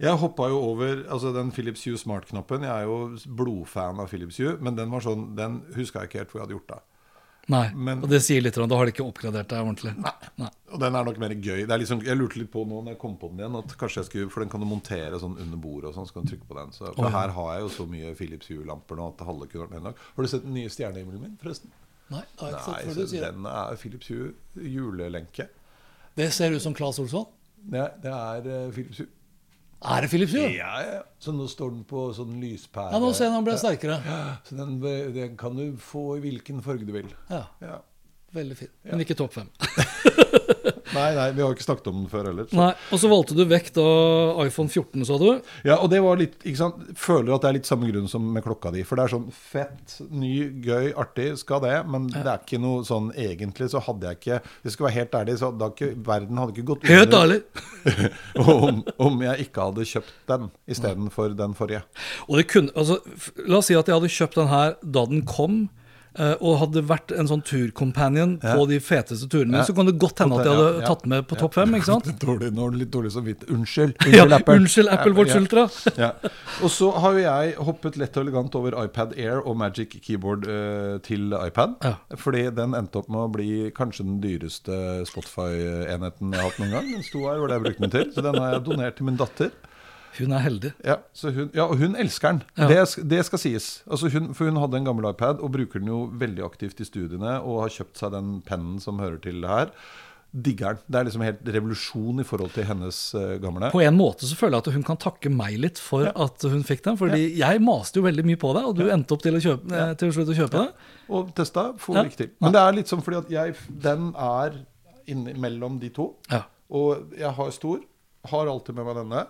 Jeg hoppa jo over altså den Philips Hue Smart-knappen. Jeg er jo blodfan av Philips Hue, men den var sånn, den huska jeg ikke helt hvor jeg hadde gjort av. Nei, Men- og det sier litt, da har de ikke oppgradert deg ordentlig. Nei. Og den er nok mer gøy. Det er liksom, jeg lurte litt på nå når jeg kom på den igjen, at kanskje jeg skulle, for den kan du montere sånn under bordet og sånn, så kan du trykke på den. Så, for oh, ja. her har jeg jo så mye Philips Hue-lamper nå at halve kunne vært nok. Har du sett den nye stjernehimmelen min, forresten? Nei, det er ikke Nei, så den er Philips Hue julelenke. Det ser ut som Claes Olsson. Nei, det er eh, Philips Hue. Er det Philips Hue? Ja, ja. Så nå står den på sånn lyspære. Ja, nå ser jeg den ble sterkere. Så den, den kan du få i hvilken farge du vil. Ja, Ja. veldig fin. Men ikke topp fem. Nei, nei, vi har ikke snakket om den før heller. så- Nei, Og så valgte du vekk da iPhone 14, sa du. Ja, og det var litt, ikke sant Føler at det er litt samme grunn som med klokka di. For det er sånn fett, ny, gøy, artig, skal det. Men det er ikke noe sånn Egentlig så hadde jeg ikke Hvis jeg skal være helt ærlig, så hadde ikke, verden hadde ikke gått Helt ærlig. om, om jeg ikke hadde kjøpt den istedenfor den forrige. Og det kunne, altså, la oss si at jeg hadde kjøpt den her da den kom, og hadde vært en sånn turcompanion Ja. på de feteste turene, Ja. så kan det godt hende at jeg hadde Ja, ja. tatt med på topp fem, ikke sant? Dårlig, nå er det litt dårlig samvittighet. Unnskyld. Ja, Unnskyld, Apple. unnskyld, Apple Watch Ja. Ultra. ja. Og så har jo jeg hoppet lett og elegant over iPad Air og Magic Keyboard uh, til iPad. Ja. Fordi den endte opp med å bli kanskje den dyreste Spotify-enheten jeg har hatt noen gang. Den sto her, var det jeg brukte den til. Så den har jeg donert til min datter. Hun er heldig. Ja, så hun, ja og hun elsker den. Ja. Det, det skal sies. Altså hun, for hun hadde en gammel iPad og bruker den jo veldig aktivt i studiene. Og har kjøpt seg den pennen som hører til det her. Digger den. Det er liksom helt revolusjon i forhold til hennes uh, gamle. På en måte så føler jeg at hun kan takke meg litt for at hun fikk den. Fordi jeg maste jo veldig mye på deg, og du endte opp til å, kjøpe, eh, til å slutte å kjøpe det. Og testa, får Ja. ikke til. Men det er litt sånn fordi at jeg, den er inni- mellom de to. Ja. Og jeg har stor, har alltid med meg denne.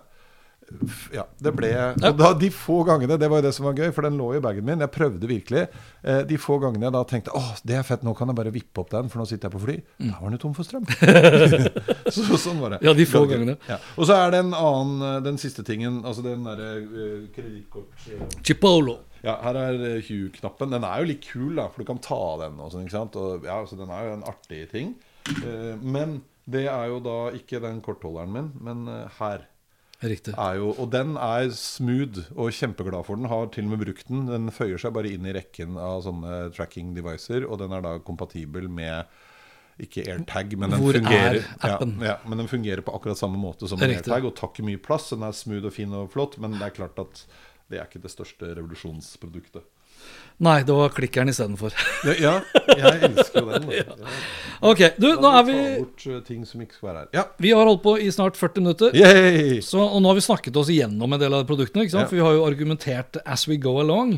Ja, det ble Og da, de få gangene, det var jo det som var gøy, for den lå i bagen min. Jeg prøvde virkelig. Eh, de få gangene jeg da tenkte åh, det er fett, nå kan jeg bare vippe opp den, for nå sitter jeg på fly. Da var den jo tom for strøm. så, sånn var det. Ja, de få gangene. Ja. Og så er det en annen, eh, den siste tingen, altså den derre uh, kredittkort... eh, Chipolo. ja, her er Hue-knappen. Den er jo litt kul, da, for du kan ta den. Og sånn, ikke sant? Og, ja, så den er jo en artig ting. Uh, men det er jo da ikke den kortholderen min, men uh, her. Riktig. Jo, og den er smooth, og kjempeglad for den. Har til og med brukt den. Den føyer seg bare inn i rekken av sånne tracking devices, og den er da kompatibel med ikke AirTag, men den Hvor er fungerer appen? Ja, ja, men den fungerer på akkurat samme måte som Riktig. AirTag, og tar ikke mye plass. Den er smooth og fin og flott, men det er klart at det er ikke det største revolusjonsproduktet. Nei, det var klikkeren istedenfor. Ja, jeg elsker jo den. Ja. Ok, du, nå er vi bort eh. Ja. Vi har holdt på i snart 40 minutter. Så, og nå har vi snakket oss igjennom en del av produktene? Ja. for vi har jo argumentert as we go along.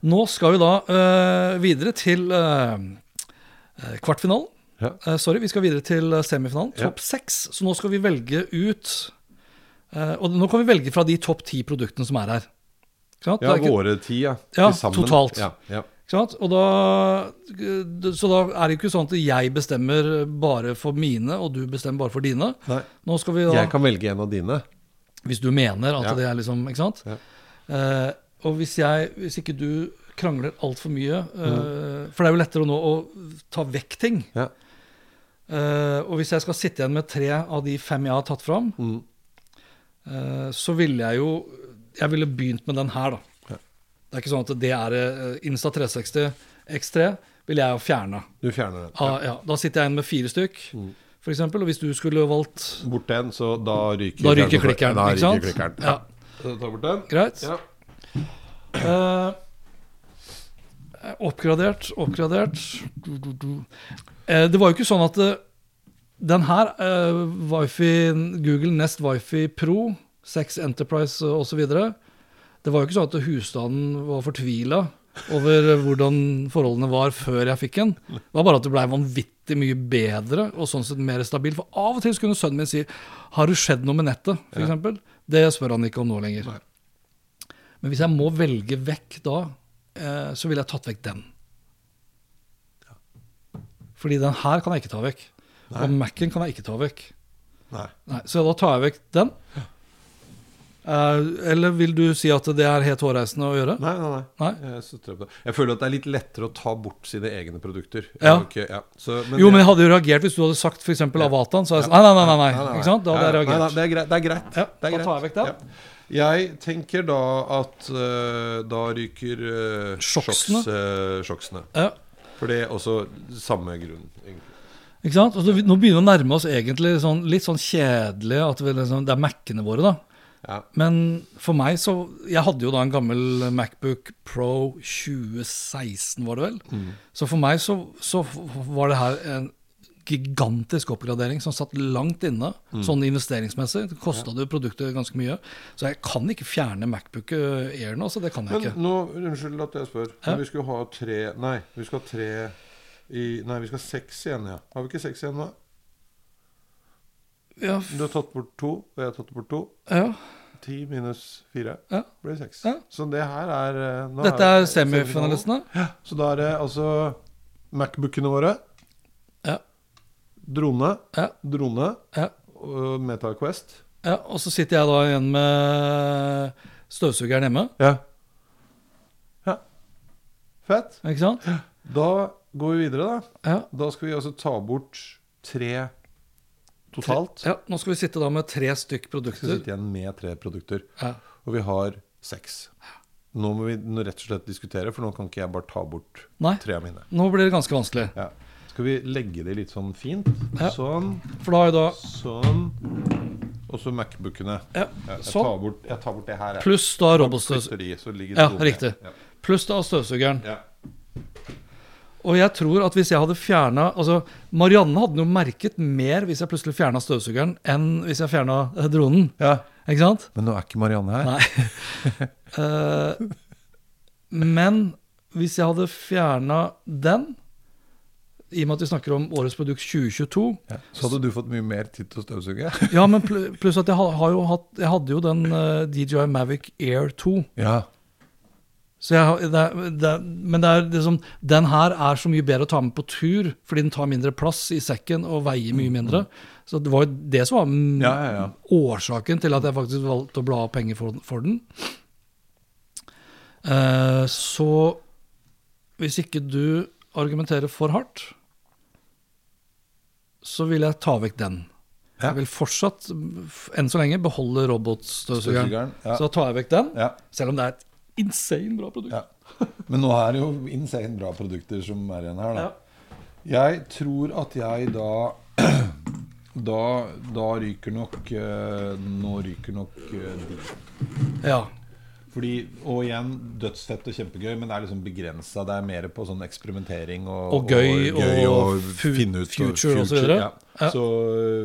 Nå skal vi da uh, videre til øh, kvartfinalen. Eh, sorry, vi skal videre til semifinalen. Topp seks. Så nå skal vi velge ut Og nå kan vi velge fra de topp ti produktene som er her. Ja, ikke- våre ti, ja. Ja, totalt. Ja, ja. Da, så da er det ikke sånn at jeg bestemmer bare for mine, og du bestemmer bare for dine. Da, Jeg kan velge en av dine. Hvis du mener at det er liksom Ikke sant? Ja. Eh, og hvis jeg Hvis ikke du krangler altfor mye eh, For det er jo lettere nå å ta vekk ting. Ja. Eh, og hvis jeg skal sitte igjen med tre av de fem jeg har tatt fram, Mm. eh, så ville jeg jo Jeg ville begynt med den her, da. Det er ikke sånn at det er eh, Insta 360 X3 vil jeg jo fjerne. Du fjerner den. Ah, ja. Da sitter jeg igjen med fire stykk, Mm. for eksempel. Og hvis du skulle valgt Bort den, så da ryker Da ryker klikkeren, Da ikke sant? ryker klikkeren. Ja. Så ta bort den. Greit. Ja. Eh, oppgradert, oppgradert du, du, du. Eh, Det var jo ikke sånn at eh, den her, eh, Wifi, Google Nest Wifi Pro, 6 Enterprise osv. Det var jo ikke sånn at husstanden var fortvila over hvordan forholdene var før jeg fikk den. Det var bare at det blei vanvittig mye bedre og sånn sett mer stabil. For av og til kunne sønnen min si 'Har det skjedd noe med nettet?' For eksempel. Det spør han ikke om nå lenger. Men hvis jeg må velge vekk da, eh, så ville jeg tatt vekk den. Fordi den her kan jeg ikke ta vekk. Og Mac-en kan jeg ikke ta vekk. Nei. Nei, så da tar jeg vekk den. Eh, eller vil du si at det er helt hårreisende å gjøre? Nei, nei, nei. Nei? Jeg, jeg føler at det er litt lettere å ta bort sine egne produkter. Ja. Okay, ja. Så, Jo, men jeg hadde jo reagert hvis du hadde sagt f.eks. Avataen. Så hadde jeg nei, nei, nei, nei, nei, Ikke sant? Da hadde jeg reagert. det er greit. Det er greit. Det er da greit. tar jeg vekk det. Ja. Jeg tenker da at uh, da ryker uh, Sjoksene. sjoksene. Ja. For det er også samme grunn, egentlig. Ikke sant? Altså, vi- nå begynner vi å nærme oss egentlig sånn, litt sånn kjedelig at vi liksom, det er Mac-ene våre, da. Ja. Men for meg så Jeg hadde jo da en gammel Macbook Pro 2016, var det vel. Mm. Så for meg så, så var det her en gigantisk oppgradering som satt langt inne, Mm. sånn investeringsmessig. Det kosta jo produktet ganske mye. Så jeg kan ikke fjerne Macbook Air nå, så det kan jeg Men ikke. nå, unnskyld at jeg spør. Ja. Men vi skulle ha tre Nei, vi skal ha tre i Nei, vi skal ha seks igjen, ja. Har vi ikke seks igjen nå? Ja, Du har tatt bort to, og jeg har tatt bort to. ja. Ti minus fire Ja. blir seks. Ja. Så det her er eh, Dette er semifinalistene. Så da er det altså Macbookene våre, Ja. drone, Ja. drone Ja. og MetaQuest. Ja, og så sitter jeg da igjen med støvsugeren hjemme. Ja. ja. Fett. Ikke sant? Da går vi videre, da. Ja. Da skal vi altså ta bort tre totalt. ja. Nå skal vi sitte da med tre stykk Vi skal produkter. sitte igjen med tre produkter. Ja. Og vi har seks. Nå må vi rett og slett diskutere, for nå kan ikke jeg bare ta bort Nei. tre av mine. Nå blir det ganske vanskelig. Ja. Skal vi legge det litt sånn fint? Ja. Sånn, For da har jeg da sånn. Og så Mac-bookene. ja, Ja, jeg, sånn. tar bort, jeg tar bort det her. Pluss da robotstøvsugeren. Ja, riktig. Pluss da støvsugeren. Ja. Og jeg tror at hvis jeg hadde fjerna Altså, Marianne hadde jo merket mer hvis jeg plutselig fjerna støvsugeren, enn hvis jeg fjerna dronen. ja. Ikke sant? Men nå er ikke Marianne her. Nei. uh, men hvis jeg hadde fjerna den, i og med at vi snakker om årets produkt 2022 Ja. Så hadde du fått mye mer tid til å støvsuge. Ja, men pl pluss at jeg, har, har jo hatt, jeg hadde jo den uh, DJI Mavic Air 2. Ja. Så jeg, det, det, men det liksom, den her er så mye bedre å ta med på tur, fordi den tar mindre plass i sekken og veier mye mindre. Så det var jo det som var mm, Ja, ja, ja. årsaken til at jeg faktisk valgte å bla av penger for, for den. Eh, så hvis ikke du argumenterer for hardt, så vil jeg ta vekk den. Jeg vil fortsatt, enn så lenge, beholde robotstøvsugeren. Så da tar jeg vekk den, selv om det er et insane bra produkt. Ja. Men nå er det jo insane bra produkter som er igjen her, da. Ja. Jeg tror at jeg da Da, da ryker nok eh, Nå ryker nok eh, de. Ja. Fordi, og igjen, dødsfett og kjempegøy, men det er liksom begrensa. Det er mer på sånn eksperimentering og, Og gøy og fu- finne ut future og så videre. Ja. Ja. Så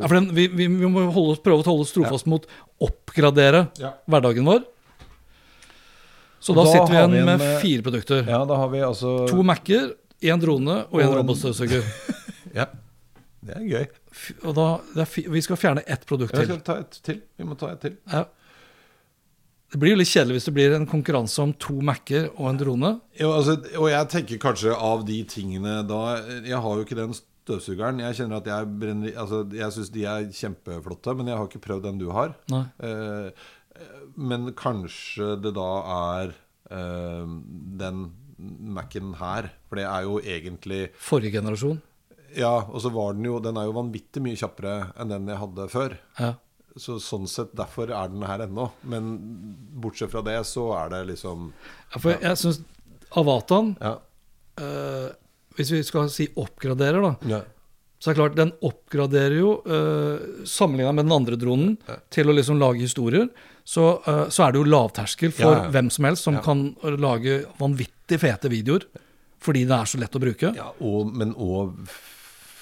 Ja, for den, vi, vi, må holde prøve å holde oss trofast mot oppgradere Ja. hverdagen vår. Så da, da sitter vi igjen en, med eh, fire produkter. ja, da har vi altså To Mac-er, én drone og én en- robotstøvsuger. ja. Det er gøy. Og da, vi skal fjerne ett produkt til Ja, vi skal ta et til. Vi må ta et til. Ja. Det blir jo litt kjedelig hvis det blir en konkurranse om to Mac-er og en drone. Jo, altså, og jeg tenker kanskje av de tingene da Jeg har jo ikke den støvsugeren. Jeg kjenner at jeg brenner Altså, jeg syns de er kjempeflotte, men jeg har ikke prøvd den du har. Nei. Eh, men kanskje det da er uh, den Mac-en her. For det er jo egentlig Forrige generasjon. Ja, og så var den jo Den er jo vanvittig mye kjappere enn den jeg hadde før. Ja. Så sånn sett, derfor er den her ennå. Men bortsett fra det, så er det liksom Ja, For jeg syns Avatan Ja. uh, hvis vi skal si oppgraderer, da, ja. Så det er klart den oppgraderer jo, uh, sammenligna med den andre dronen, til å liksom lage historier. Så, uh, så er det jo lavterskel for Ja, ja. hvem som helst som kan lage vanvittig fete videoer. Fordi det er så lett å bruke. Ja, og, men òg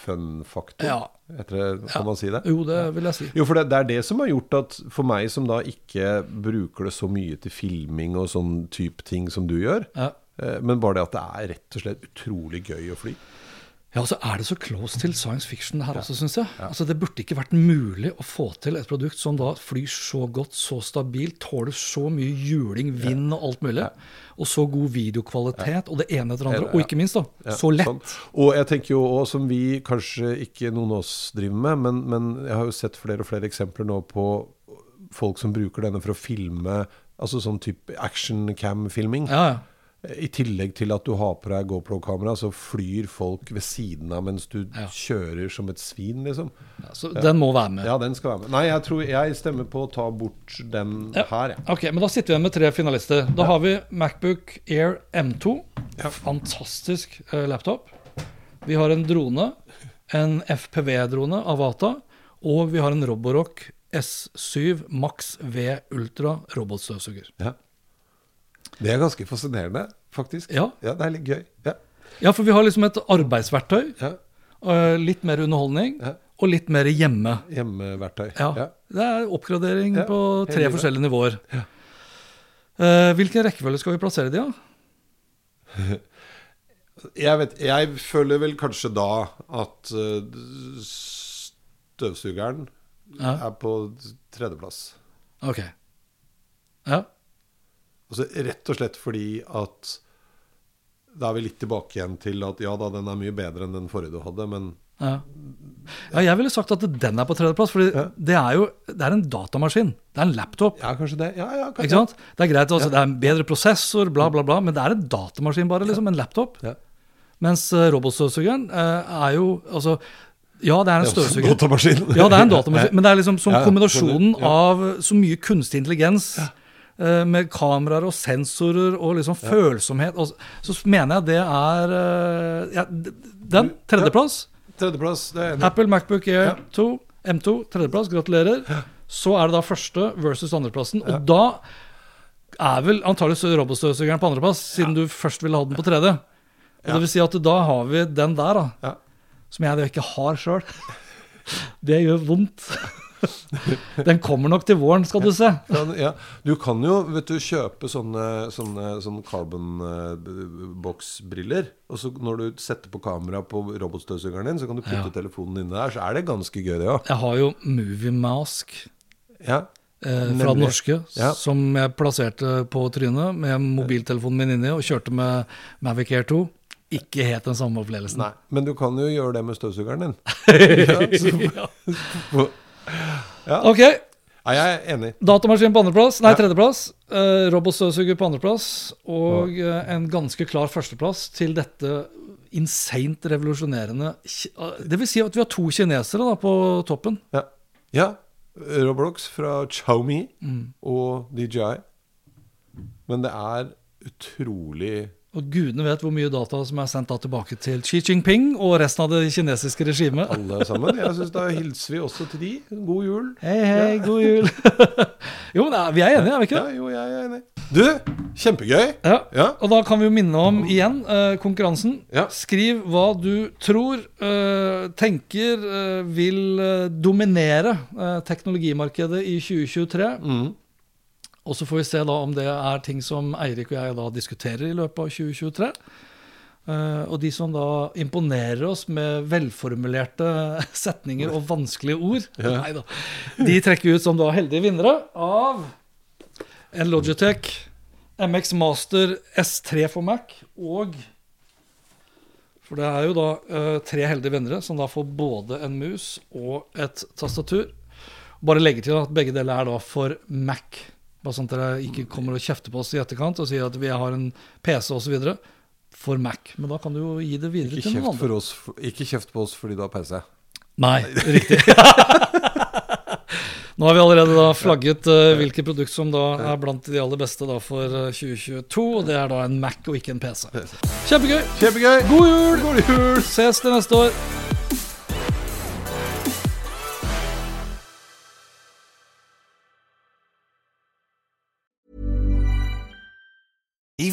fun-faktor. Ja. Etter, kan man si det? Jo, det vil jeg si. Jo, for det, det er det som har gjort at for meg som da ikke bruker det så mye til filming og sånn type ting som du gjør, Ja. eh, men bare det at det er rett og slett utrolig gøy å fly. Ja, og så er det så close til science fiction her også, syns jeg. Altså, Det burde ikke vært mulig å få til et produkt som da flyr så godt, så stabilt, tåler så mye juling, vind og alt mulig, og så god videokvalitet, og det ene etter det andre, og ikke minst, da, så lett. sånn. Og jeg tenker jo også, som vi kanskje ikke noen av oss driver med, men, men jeg har jo sett flere og flere eksempler nå på folk som bruker denne for å filme, altså sånn type action cam-filming. Ja, ja. I tillegg til at du har på deg GoPro-kamera, så flyr folk ved siden av mens du Ja. kjører som et svin, liksom. Ja, Så den må være med. Ja, den skal være med. Nei, jeg tror jeg stemmer på å ta bort den Ja. her, jeg. Ok, men Da sitter vi igjen med tre finalister. Da har vi Macbook Air M2. Fantastisk uh, laptop. Vi har en drone, en FPV-drone, Avata. Og vi har en Roborock S7 Max V Ultra robotstøvsuger. Ja. Det er ganske fascinerende, faktisk. Ja. det er litt gøy. Ja. Ja, for vi har liksom et arbeidsverktøy. Ja. eh, Litt mer underholdning. Ja. Og litt mer hjemme. Hjemmeverktøy. Ja, Det er oppgradering Ja, på tre forskjellige nivåer. Eh, hvilken rekkefølge skal vi plassere de i? da? Jeg, vet, jeg føler vel kanskje da at uh, støvsugeren Ja. er på tredjeplass. Ok. Ja. Altså rett og slett fordi at Da er vi litt tilbake igjen til at ja da, den er mye bedre enn den forrige du hadde, men Ja. ja, jeg ville sagt at den er på tredjeplass, for det er jo det er en datamaskin. Det er en laptop. Ja, kanskje det. Ja, ja, kanskje Ikke sant? Det er greit, altså, det er en bedre prosessor, bla, bla, bla, men det er en datamaskin, bare. liksom, En laptop. Ja. Mens uh, robotstøvsugeren uh, er jo Altså, ja, det er en er støvsuger. datamaskin. Ja, det er en datamaskin, men det er liksom som Ja, ja, kombinasjonen av så mye kunstig intelligens. Eh, Med kameraer og sensorer og liksom følsomhet. Og så, mener jeg det er eh, ja, Den, tredjeplass. Tredjeplass, det er enig. Apple Macbook Air 2, M2, tredjeplass. Gratulerer. Så er det da første versus andreplassen. Og da er vel antakeligvis robotstøvsugeren på andreplass, siden du først ville ha den på tredje. Og Det vil si at da har vi den der, da. Ja. Som jeg ikke har sjøl. Det gjør vondt. Den kommer nok til våren, skal du se. Ja, ja. Du kan jo vet du, kjøpe sånne, sånne, sånne carbon eh, box-briller. Og så når du setter på kamera på robotstøvsugeren din, så kan du putte Ja. telefonen inni der. Så er det ganske gøy, det òg. Jeg har jo Movie Mask Ja. eh, fra den norske, som jeg plasserte på trynet med mobiltelefonen min inni og kjørte med Mavic Air 2. Ikke helt den samme opplevelsen. Nei, men du kan jo gjøre det med støvsugeren din. Ja. Ok, Nei, jeg er enig. datamaskin på andreplass, nei Ja. tredjeplass. Uh, robotstøvsuger på andreplass. Og uh, en ganske klar førsteplass til dette insane revolusjonerende eh, Det vil si at vi har to kinesere da på toppen. Ja. ja. Roblox fra Xiaomi og DJI. Men det er utrolig Og gudene vet hvor mye data som er sendt da tilbake til Xi Jinping og resten av det kinesiske regimet. alle sammen. Jeg synes Da hilser vi også til de. God jul. Hei, hei, god jul. jo, nei, vi er enige, er vi ikke Ja, jo, jeg er enig. Du, kjempegøy. Ja. Ja. Og da kan vi jo minne om igjen eh, konkurransen. Ja. Skriv hva du tror, eh, tenker eh, vil eh, dominere eh, teknologimarkedet i 2023. Mm. Og så får vi se da om det er ting som Eirik og jeg da diskuterer i løpet av 2023. Uh, og de som da imponerer oss med velformulerte setninger og vanskelige ord, Neida, de trekker vi ut som da heldige vinnere av en Logitech MX Master S3 for Mac og For det er jo da uh, tre heldige vinnere som da får både en mus og et tastatur. Bare legge til at begge deler er da for Mac. Bare sånn at dere ikke kommer og kjefter på oss i etterkant og sier at vi har en PC osv. for Mac. Men da kan du jo gi det videre Ikke til noen andre. for oss, ikke kjeft på oss fordi du har PC. Nei, riktig. Nå har vi allerede da flagget uh, hvilke produkt som da er blant de aller beste da for eh, 2022. Og det er da en Mac og ikke en PC. Kjempegøy. Kjempegøy! God jul! God jul! Ses til neste år.